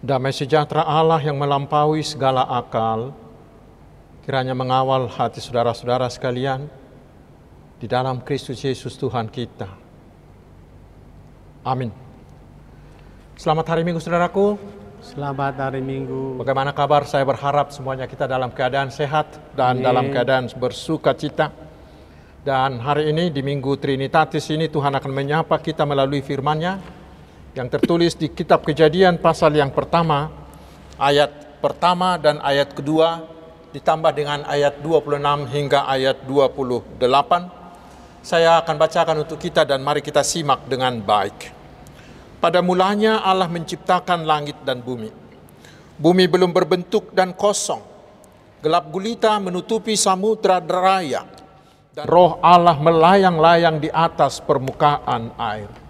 Damai sejahtera Allah yang melampaui segala akal, kiranya mengawal hati saudara-saudara sekalian di dalam Kristus Yesus Tuhan kita. Amin. Selamat hari Minggu saudaraku. Selamat hari Minggu. Bagaimana kabar? Saya berharap semuanya kita dalam keadaan sehat dan Amin. dalam keadaan bersuka cita. Dan hari ini di Minggu Trinitatis ini Tuhan akan menyapa kita melalui firman-Nya yang tertulis di kitab Kejadian pasal yang pertama, ayat pertama dan ayat kedua ditambah dengan ayat 26 hingga ayat 28. Saya akan bacakan untuk kita dan mari kita simak dengan baik. Pada mulanya Allah menciptakan langit dan bumi. Bumi belum berbentuk dan kosong. Gelap gulita menutupi samudra raya. Dan roh Allah melayang-layang di atas permukaan air.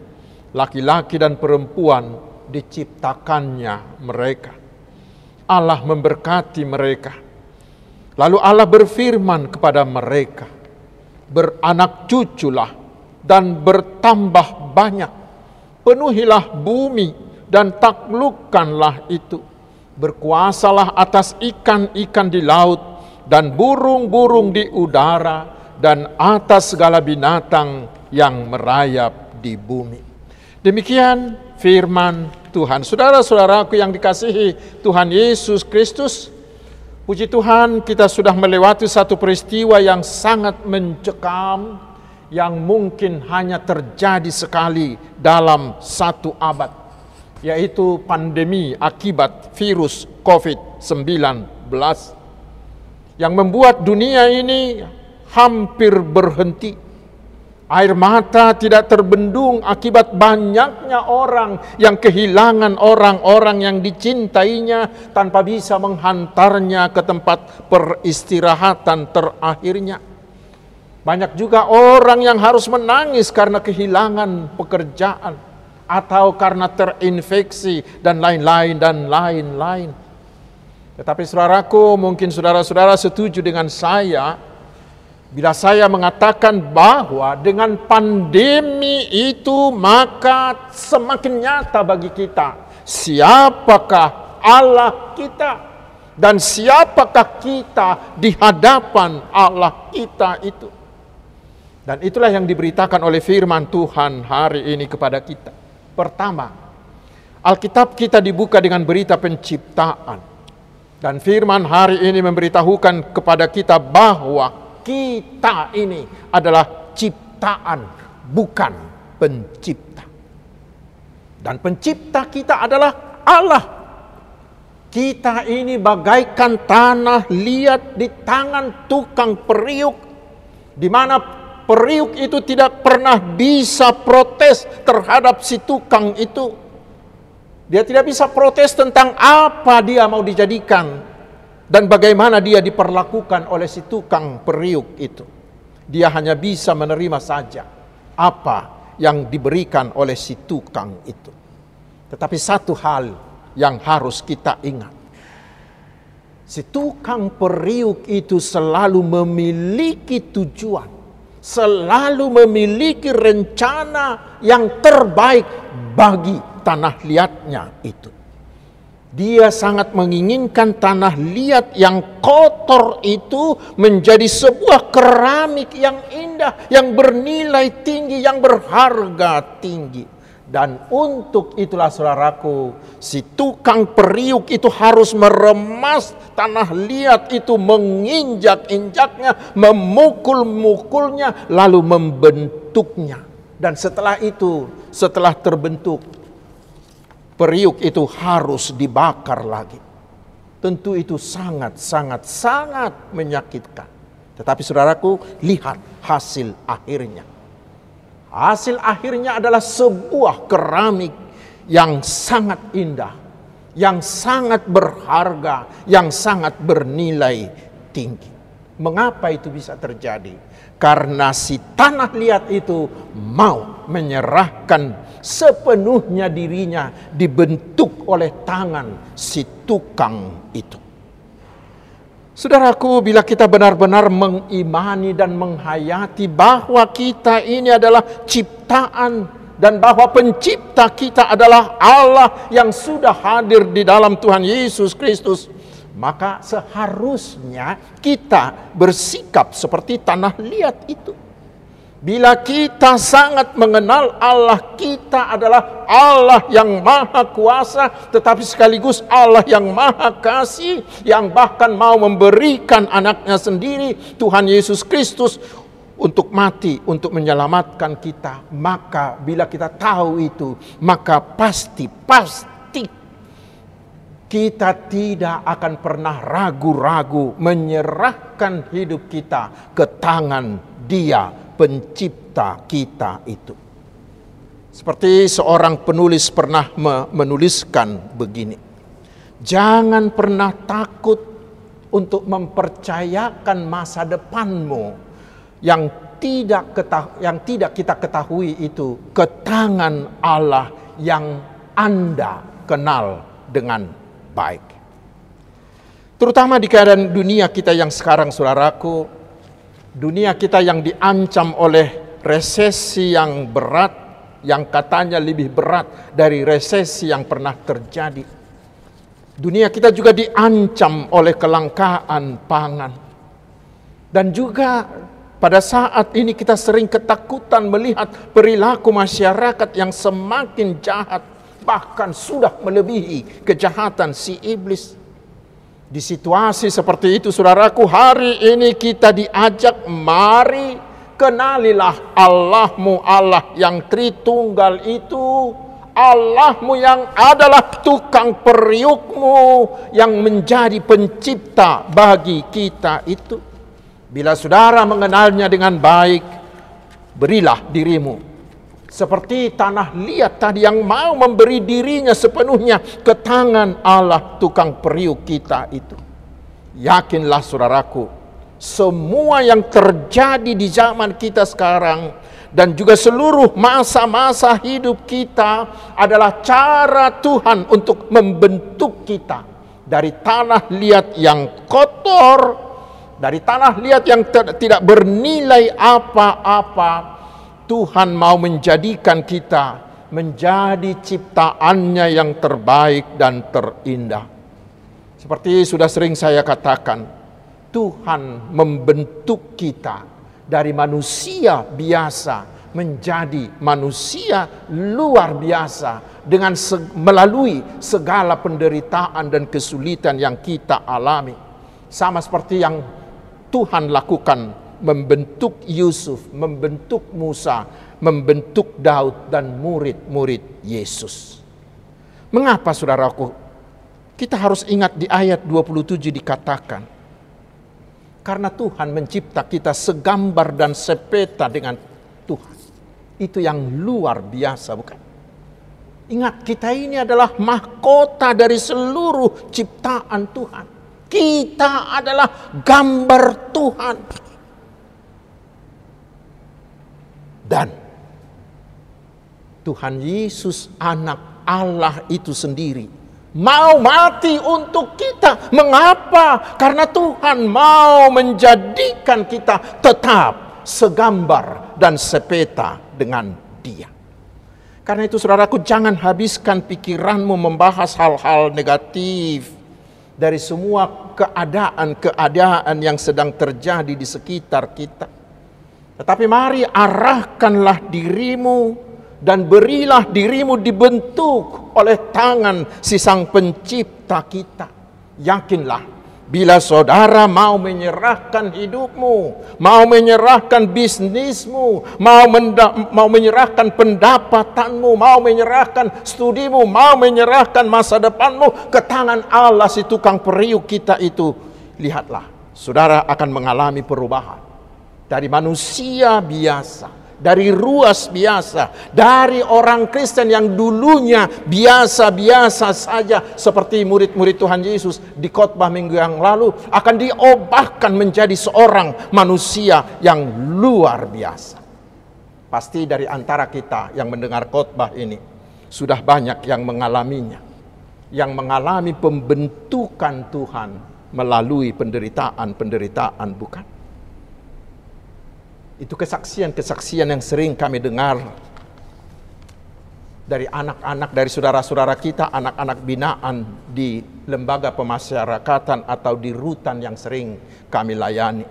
Laki-laki dan perempuan diciptakannya mereka. Allah memberkati mereka. Lalu Allah berfirman kepada mereka, beranak cuculah dan bertambah banyak. Penuhilah bumi dan taklukkanlah itu. Berkuasalah atas ikan-ikan di laut dan burung-burung di udara dan atas segala binatang yang merayap di bumi. Demikian firman Tuhan. Saudara-saudaraku yang dikasihi Tuhan Yesus Kristus, puji Tuhan kita sudah melewati satu peristiwa yang sangat mencekam, yang mungkin hanya terjadi sekali dalam satu abad, yaitu pandemi akibat virus COVID-19 yang membuat dunia ini hampir berhenti. Air mata tidak terbendung akibat banyaknya orang yang kehilangan orang-orang yang dicintainya tanpa bisa menghantarnya ke tempat peristirahatan terakhirnya. Banyak juga orang yang harus menangis karena kehilangan pekerjaan atau karena terinfeksi dan lain-lain dan lain-lain. Tetapi saudaraku, mungkin saudara-saudara setuju dengan saya Bila saya mengatakan bahwa dengan pandemi itu maka semakin nyata bagi kita siapakah Allah kita dan siapakah kita di hadapan Allah kita itu. Dan itulah yang diberitakan oleh firman Tuhan hari ini kepada kita. Pertama, Alkitab kita dibuka dengan berita penciptaan. Dan firman hari ini memberitahukan kepada kita bahwa kita ini adalah ciptaan, bukan pencipta. Dan pencipta kita adalah Allah. Kita ini bagaikan tanah liat di tangan tukang periuk, di mana periuk itu tidak pernah bisa protes terhadap si tukang itu. Dia tidak bisa protes tentang apa dia mau dijadikan, dan bagaimana dia diperlakukan oleh si tukang periuk itu. Dia hanya bisa menerima saja apa yang diberikan oleh si tukang itu. Tetapi satu hal yang harus kita ingat. Si tukang periuk itu selalu memiliki tujuan. Selalu memiliki rencana yang terbaik bagi tanah liatnya itu. Dia sangat menginginkan tanah liat yang kotor itu menjadi sebuah keramik yang indah, yang bernilai tinggi, yang berharga tinggi. Dan untuk itulah saudaraku, si tukang periuk itu harus meremas tanah liat itu, menginjak-injaknya, memukul-mukulnya, lalu membentuknya. Dan setelah itu, setelah terbentuk, periuk itu harus dibakar lagi. Tentu itu sangat, sangat, sangat menyakitkan. Tetapi saudaraku, lihat hasil akhirnya. Hasil akhirnya adalah sebuah keramik yang sangat indah, yang sangat berharga, yang sangat bernilai tinggi. Mengapa itu bisa terjadi? Karena si tanah liat itu mau menyerahkan sepenuhnya dirinya dibentuk oleh tangan si tukang itu. Saudaraku, bila kita benar-benar mengimani dan menghayati bahwa kita ini adalah ciptaan dan bahwa pencipta kita adalah Allah yang sudah hadir di dalam Tuhan Yesus Kristus, maka seharusnya kita bersikap seperti tanah liat itu. Bila kita sangat mengenal Allah, kita adalah Allah yang maha kuasa, tetapi sekaligus Allah yang maha kasih, yang bahkan mau memberikan anaknya sendiri, Tuhan Yesus Kristus, untuk mati, untuk menyelamatkan kita. Maka bila kita tahu itu, maka pasti, pasti kita tidak akan pernah ragu-ragu menyerahkan hidup kita ke tangan Dia pencipta kita itu. Seperti seorang penulis pernah menuliskan begini. Jangan pernah takut untuk mempercayakan masa depanmu yang tidak yang tidak kita ketahui itu ke tangan Allah yang Anda kenal dengan baik. Terutama di keadaan dunia kita yang sekarang saudaraku, dunia kita yang diancam oleh resesi yang berat, yang katanya lebih berat dari resesi yang pernah terjadi. Dunia kita juga diancam oleh kelangkaan pangan. Dan juga pada saat ini kita sering ketakutan melihat perilaku masyarakat yang semakin jahat, bahkan sudah melebihi kejahatan si iblis. Di situasi seperti itu saudaraku hari ini kita diajak mari kenalilah Allahmu Allah yang Tritunggal itu Allahmu yang adalah tukang periukmu yang menjadi pencipta bagi kita itu. Bila saudara mengenalnya dengan baik, berilah dirimu seperti tanah liat tadi yang mau memberi dirinya sepenuhnya ke tangan Allah tukang periuk kita itu. Yakinlah saudaraku, semua yang terjadi di zaman kita sekarang dan juga seluruh masa-masa hidup kita adalah cara Tuhan untuk membentuk kita dari tanah liat yang kotor, dari tanah liat yang tidak bernilai apa-apa Tuhan mau menjadikan kita menjadi ciptaannya yang terbaik dan terindah. Seperti sudah sering saya katakan, Tuhan membentuk kita dari manusia biasa menjadi manusia luar biasa dengan se melalui segala penderitaan dan kesulitan yang kita alami. Sama seperti yang Tuhan lakukan membentuk Yusuf, membentuk Musa, membentuk Daud dan murid-murid Yesus. Mengapa saudaraku? Kita harus ingat di ayat 27 dikatakan, karena Tuhan mencipta kita segambar dan sepeta dengan Tuhan. Itu yang luar biasa bukan? Ingat kita ini adalah mahkota dari seluruh ciptaan Tuhan. Kita adalah gambar Tuhan. Dan Tuhan Yesus anak Allah itu sendiri mau mati untuk kita. Mengapa? Karena Tuhan mau menjadikan kita tetap segambar dan sepeta dengan Dia. Karena itu saudaraku jangan habiskan pikiranmu membahas hal-hal negatif dari semua keadaan-keadaan yang sedang terjadi di sekitar kita. Tetapi mari arahkanlah dirimu dan berilah dirimu dibentuk oleh tangan si sang pencipta kita. Yakinlah bila saudara mau menyerahkan hidupmu, mau menyerahkan bisnismu, mau mau menyerahkan pendapatanmu, mau menyerahkan studimu, mau menyerahkan masa depanmu ke tangan Allah si tukang periuk kita itu, lihatlah, saudara akan mengalami perubahan dari manusia biasa dari ruas biasa, dari orang Kristen yang dulunya biasa-biasa saja seperti murid-murid Tuhan Yesus di khotbah minggu yang lalu akan diubahkan menjadi seorang manusia yang luar biasa. Pasti dari antara kita yang mendengar khotbah ini sudah banyak yang mengalaminya, yang mengalami pembentukan Tuhan melalui penderitaan-penderitaan bukan? Itu kesaksian-kesaksian yang sering kami dengar dari anak-anak, dari saudara-saudara kita, anak-anak binaan di lembaga pemasyarakatan atau di rutan yang sering kami layani.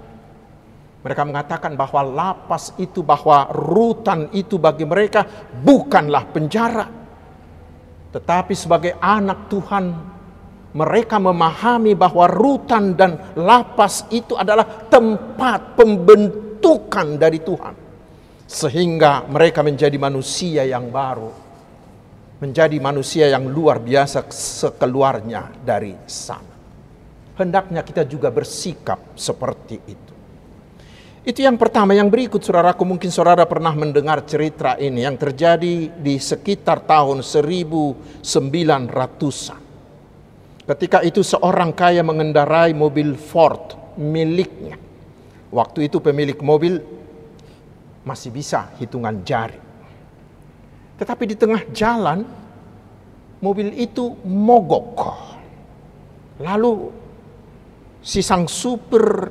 Mereka mengatakan bahwa lapas itu, bahwa rutan itu bagi mereka bukanlah penjara. Tetapi sebagai anak Tuhan, mereka memahami bahwa rutan dan lapas itu adalah tempat pembentukan kutukan dari Tuhan. Sehingga mereka menjadi manusia yang baru. Menjadi manusia yang luar biasa sekeluarnya dari sana. Hendaknya kita juga bersikap seperti itu. Itu yang pertama. Yang berikut saudaraku mungkin saudara pernah mendengar cerita ini yang terjadi di sekitar tahun 1900-an. Ketika itu seorang kaya mengendarai mobil Ford miliknya Waktu itu pemilik mobil masih bisa hitungan jari. Tetapi di tengah jalan mobil itu mogok. Lalu si sang super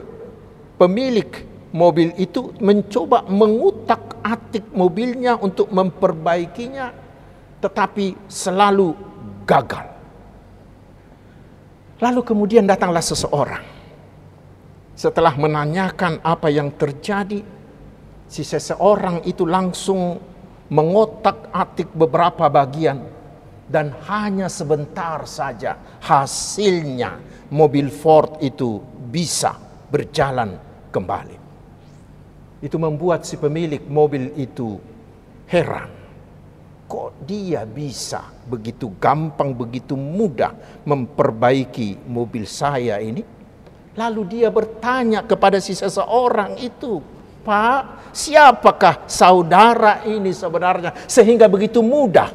pemilik mobil itu mencoba mengutak-atik mobilnya untuk memperbaikinya tetapi selalu gagal. Lalu kemudian datanglah seseorang setelah menanyakan apa yang terjadi, si seseorang itu langsung mengotak-atik beberapa bagian dan hanya sebentar saja hasilnya mobil Ford itu bisa berjalan kembali. Itu membuat si pemilik mobil itu heran. Kok dia bisa begitu gampang, begitu mudah memperbaiki mobil saya ini? Lalu dia bertanya kepada si seseorang itu, Pak, siapakah saudara ini sebenarnya sehingga begitu mudah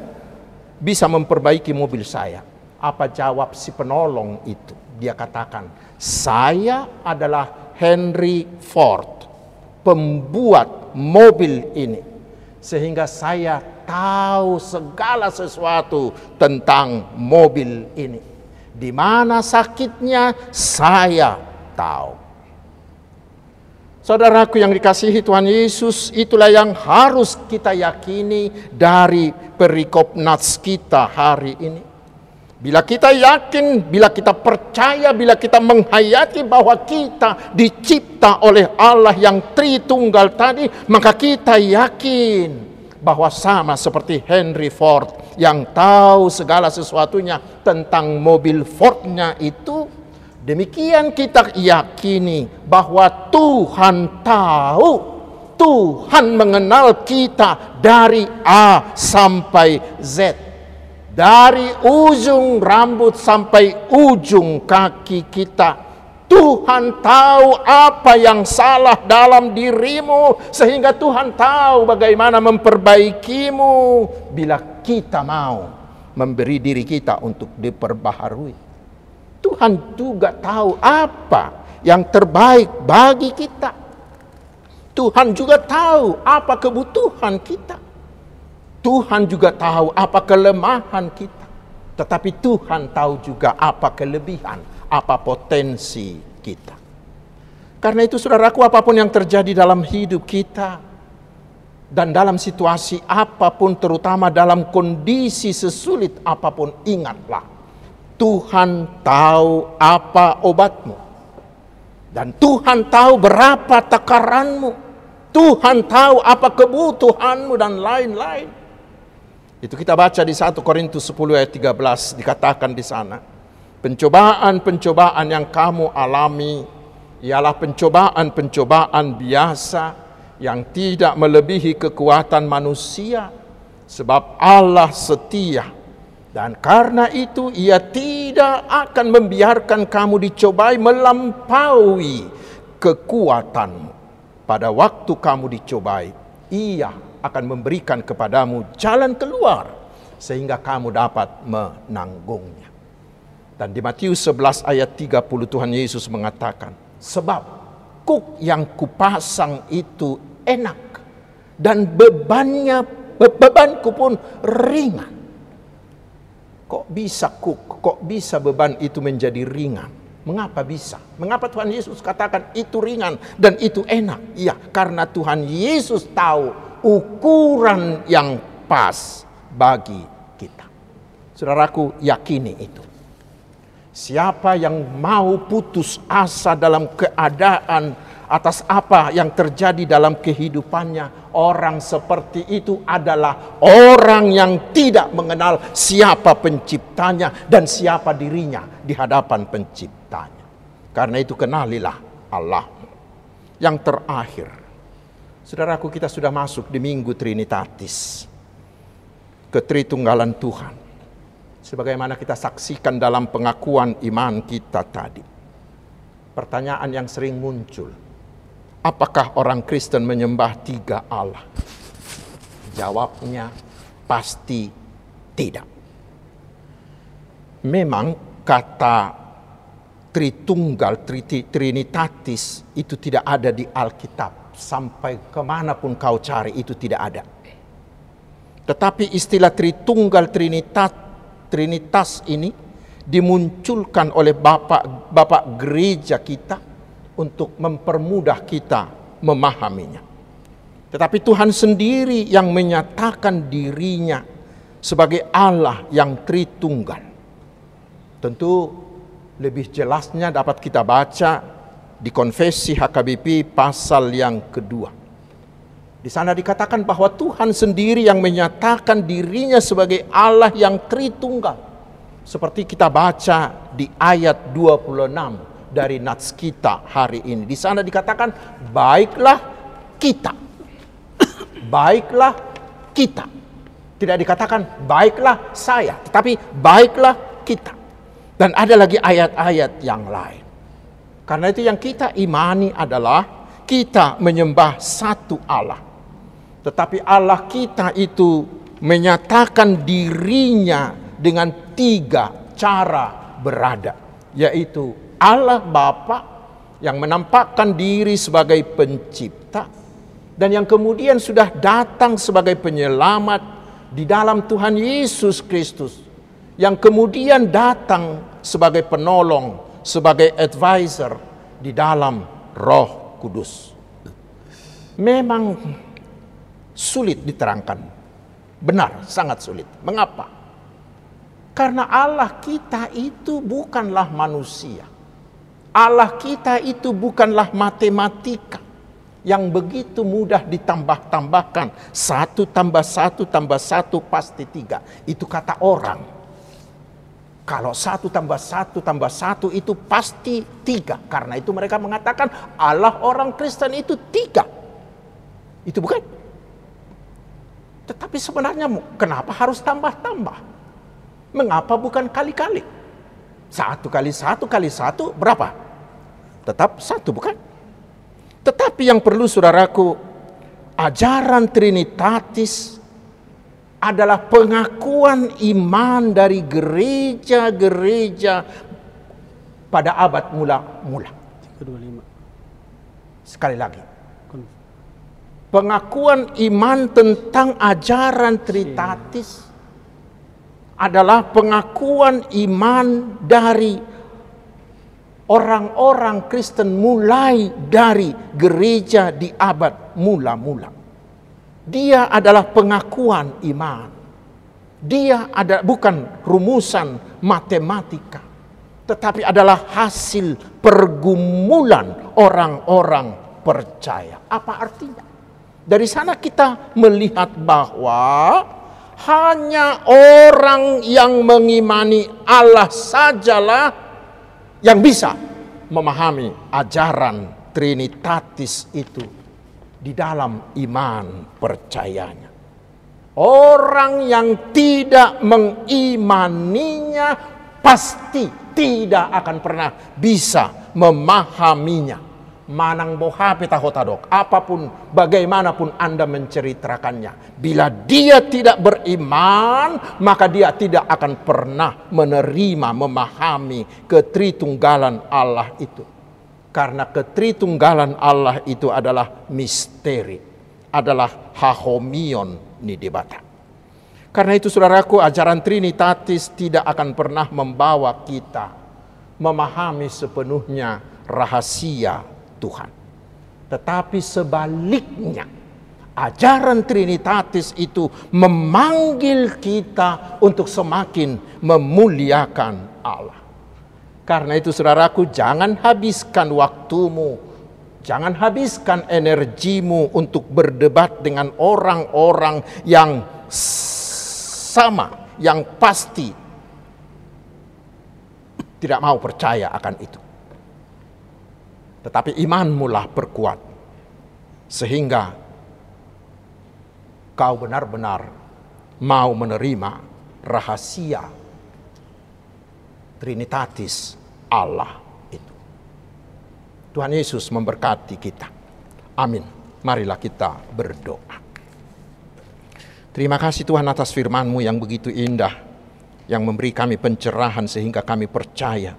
bisa memperbaiki mobil saya? Apa jawab si penolong itu? Dia katakan, saya adalah Henry Ford, pembuat mobil ini. Sehingga saya tahu segala sesuatu tentang mobil ini. Di mana sakitnya saya tahu. Saudaraku yang dikasihi Tuhan Yesus, itulah yang harus kita yakini dari perikop nats kita hari ini. Bila kita yakin, bila kita percaya, bila kita menghayati bahwa kita dicipta oleh Allah yang Tritunggal tadi, maka kita yakin bahwa sama seperti Henry Ford yang tahu segala sesuatunya tentang mobil Fordnya itu, Demikian kita yakini bahwa Tuhan tahu, Tuhan mengenal kita dari A sampai Z. Dari ujung rambut sampai ujung kaki kita. Tuhan tahu apa yang salah dalam dirimu sehingga Tuhan tahu bagaimana memperbaikimu bila kita mau memberi diri kita untuk diperbaharui. Tuhan juga tahu apa yang terbaik bagi kita. Tuhan juga tahu apa kebutuhan kita. Tuhan juga tahu apa kelemahan kita. Tetapi Tuhan tahu juga apa kelebihan, apa potensi kita. Karena itu saudaraku apa pun yang terjadi dalam hidup kita, dan dalam situasi apa pun terutama dalam kondisi sesulit apa pun ingatlah Tuhan tahu apa obatmu. Dan Tuhan tahu berapa takaranmu. Tuhan tahu apa kebutuhanmu dan lain-lain. Itu kita baca di 1 Korintus 10 ayat 13 dikatakan di sana. Pencobaan-pencobaan yang kamu alami ialah pencobaan-pencobaan biasa yang tidak melebihi kekuatan manusia sebab Allah setia dan karena itu ia tidak akan membiarkan kamu dicobai melampaui kekuatanmu. Pada waktu kamu dicobai, ia akan memberikan kepadamu jalan keluar sehingga kamu dapat menanggungnya. Dan di Matius 11 ayat 30 Tuhan Yesus mengatakan, sebab kuk yang kupasang itu enak dan bebannya bebanku pun ringan. Kok bisa kuk, kok bisa beban itu menjadi ringan? Mengapa bisa? Mengapa Tuhan Yesus katakan itu ringan dan itu enak? Ya, karena Tuhan Yesus tahu ukuran yang pas bagi kita. Saudaraku, yakini itu. Siapa yang mau putus asa dalam keadaan atas apa yang terjadi dalam kehidupannya. Orang seperti itu adalah orang yang tidak mengenal siapa penciptanya dan siapa dirinya di hadapan penciptanya. Karena itu kenalilah Allah. Yang terakhir, saudaraku kita sudah masuk di minggu Trinitatis. Ketritunggalan Tuhan. Sebagaimana kita saksikan dalam pengakuan iman kita tadi. Pertanyaan yang sering muncul Apakah orang Kristen menyembah tiga Allah? Jawabnya pasti tidak. Memang kata Tritunggal, Trinitatis itu tidak ada di Alkitab. Sampai ke mana pun kau cari itu tidak ada. Tetapi istilah Tritunggal Trinitas, Trinitas ini dimunculkan oleh Bapak Bapak gereja kita untuk mempermudah kita memahaminya. Tetapi Tuhan sendiri yang menyatakan dirinya sebagai Allah yang Tritunggal. Tentu lebih jelasnya dapat kita baca di konfesi HKBP pasal yang kedua. Di sana dikatakan bahwa Tuhan sendiri yang menyatakan dirinya sebagai Allah yang Tritunggal. Seperti kita baca di ayat 26 dari nats kita hari ini. Di sana dikatakan baiklah kita. baiklah kita. Tidak dikatakan baiklah saya, tetapi baiklah kita. Dan ada lagi ayat-ayat yang lain. Karena itu yang kita imani adalah kita menyembah satu Allah. Tetapi Allah kita itu menyatakan dirinya dengan tiga cara berada. Yaitu Allah Bapa yang menampakkan diri sebagai pencipta dan yang kemudian sudah datang sebagai penyelamat di dalam Tuhan Yesus Kristus yang kemudian datang sebagai penolong, sebagai advisor di dalam Roh Kudus. Memang sulit diterangkan. Benar, sangat sulit. Mengapa? Karena Allah kita itu bukanlah manusia. Allah kita itu bukanlah matematika yang begitu mudah ditambah-tambahkan. Satu tambah satu tambah satu pasti tiga. Itu kata orang. Kalau satu tambah satu tambah satu itu pasti tiga. Karena itu mereka mengatakan Allah orang Kristen itu tiga. Itu bukan. Tetapi sebenarnya kenapa harus tambah-tambah? Mengapa bukan kali-kali? Satu kali satu kali satu berapa? Tetap satu bukan? Tetapi yang perlu saudaraku, ajaran Trinitatis adalah pengakuan iman dari gereja-gereja pada abad mula-mula. Sekali lagi. Pengakuan iman tentang ajaran Trinitatis adalah pengakuan iman dari orang-orang Kristen mulai dari gereja di abad mula-mula. Dia adalah pengakuan iman. Dia ada bukan rumusan matematika, tetapi adalah hasil pergumulan orang-orang percaya. Apa artinya? Dari sana kita melihat bahwa hanya orang yang mengimani Allah sajalah yang bisa memahami ajaran Trinitatis itu di dalam iman percayanya. Orang yang tidak mengimaninya pasti tidak akan pernah bisa memahaminya. Manang boha pita hotadok. Apa pun, bagaimanapun Anda menceritakannya. Bila dia tidak beriman, maka dia tidak akan pernah menerima, memahami ketritunggalan Allah itu. Karena ketritunggalan Allah itu adalah misteri. Adalah hahomion nidibata. Karena itu saudaraku ajaran Trinitatis tidak akan pernah membawa kita memahami sepenuhnya rahasia Tuhan. Tetapi sebaliknya ajaran Trinitatis itu memanggil kita untuk semakin memuliakan Allah. Karena itu saudaraku jangan habiskan waktumu, jangan habiskan energimu untuk berdebat dengan orang-orang yang sama, yang pasti tidak mau percaya akan itu. Tetapi imanmu lah perkuat. Sehingga kau benar-benar mau menerima rahasia Trinitatis Allah itu. Tuhan Yesus memberkati kita. Amin. Marilah kita berdoa. Terima kasih Tuhan atas firman-Mu yang begitu indah, yang memberi kami pencerahan sehingga kami percaya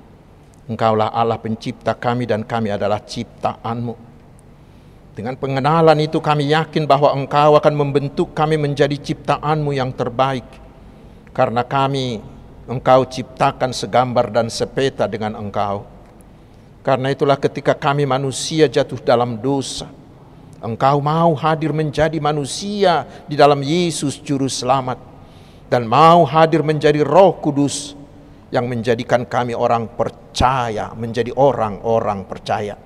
Engkaulah Allah pencipta kami dan kami adalah ciptaan-Mu. Dengan pengenalan itu kami yakin bahwa Engkau akan membentuk kami menjadi ciptaan-Mu yang terbaik. Karena kami Engkau ciptakan segambar dan sepeta dengan Engkau. Karena itulah ketika kami manusia jatuh dalam dosa, Engkau mau hadir menjadi manusia di dalam Yesus Juru Selamat, dan mau hadir menjadi Roh Kudus yang menjadikan kami orang percaya, menjadi orang-orang percaya.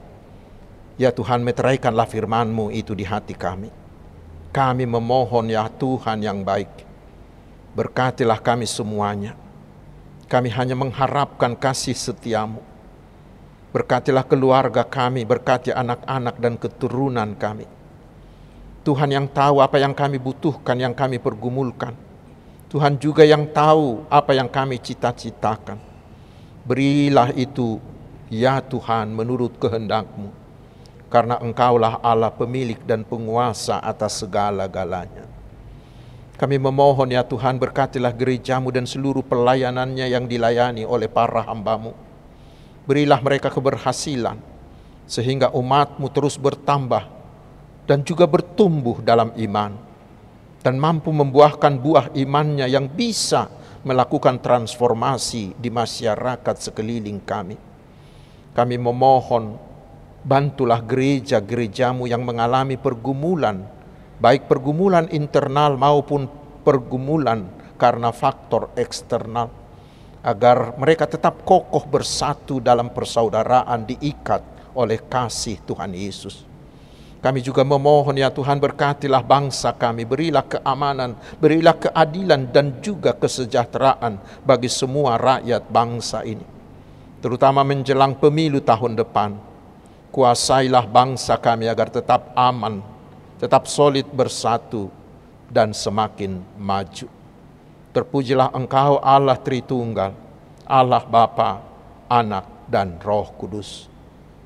Ya Tuhan, meteraikanlah firman-Mu itu di hati kami. Kami memohon ya Tuhan yang baik, berkatilah kami semuanya. Kami hanya mengharapkan kasih setiamu. Berkatilah keluarga kami, berkati anak-anak dan keturunan kami. Tuhan yang tahu apa yang kami butuhkan, yang kami pergumulkan. Tuhan juga yang tahu apa yang kami cita-citakan. Berilah itu, ya Tuhan, menurut kehendakmu. Karena engkaulah Allah pemilik dan penguasa atas segala-galanya. Kami memohon ya Tuhan berkatilah gerejamu dan seluruh pelayanannya yang dilayani oleh para hambamu berilah mereka keberhasilan, sehingga umatmu terus bertambah dan juga bertumbuh dalam iman, dan mampu membuahkan buah imannya yang bisa melakukan transformasi di masyarakat sekeliling kami. Kami memohon, bantulah gereja-gerejamu yang mengalami pergumulan, baik pergumulan internal maupun pergumulan karena faktor eksternal agar mereka tetap kokoh bersatu dalam persaudaraan diikat oleh kasih Tuhan Yesus. Kami juga memohon ya Tuhan berkatilah bangsa kami, berilah keamanan, berilah keadilan dan juga kesejahteraan bagi semua rakyat bangsa ini. Terutama menjelang pemilu tahun depan, kuasailah bangsa kami agar tetap aman, tetap solid bersatu dan semakin maju. Terpujilah engkau Allah Tritunggal, Allah Bapa, Anak, dan Roh Kudus.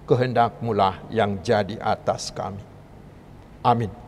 Kehendakmulah yang jadi atas kami. Amin.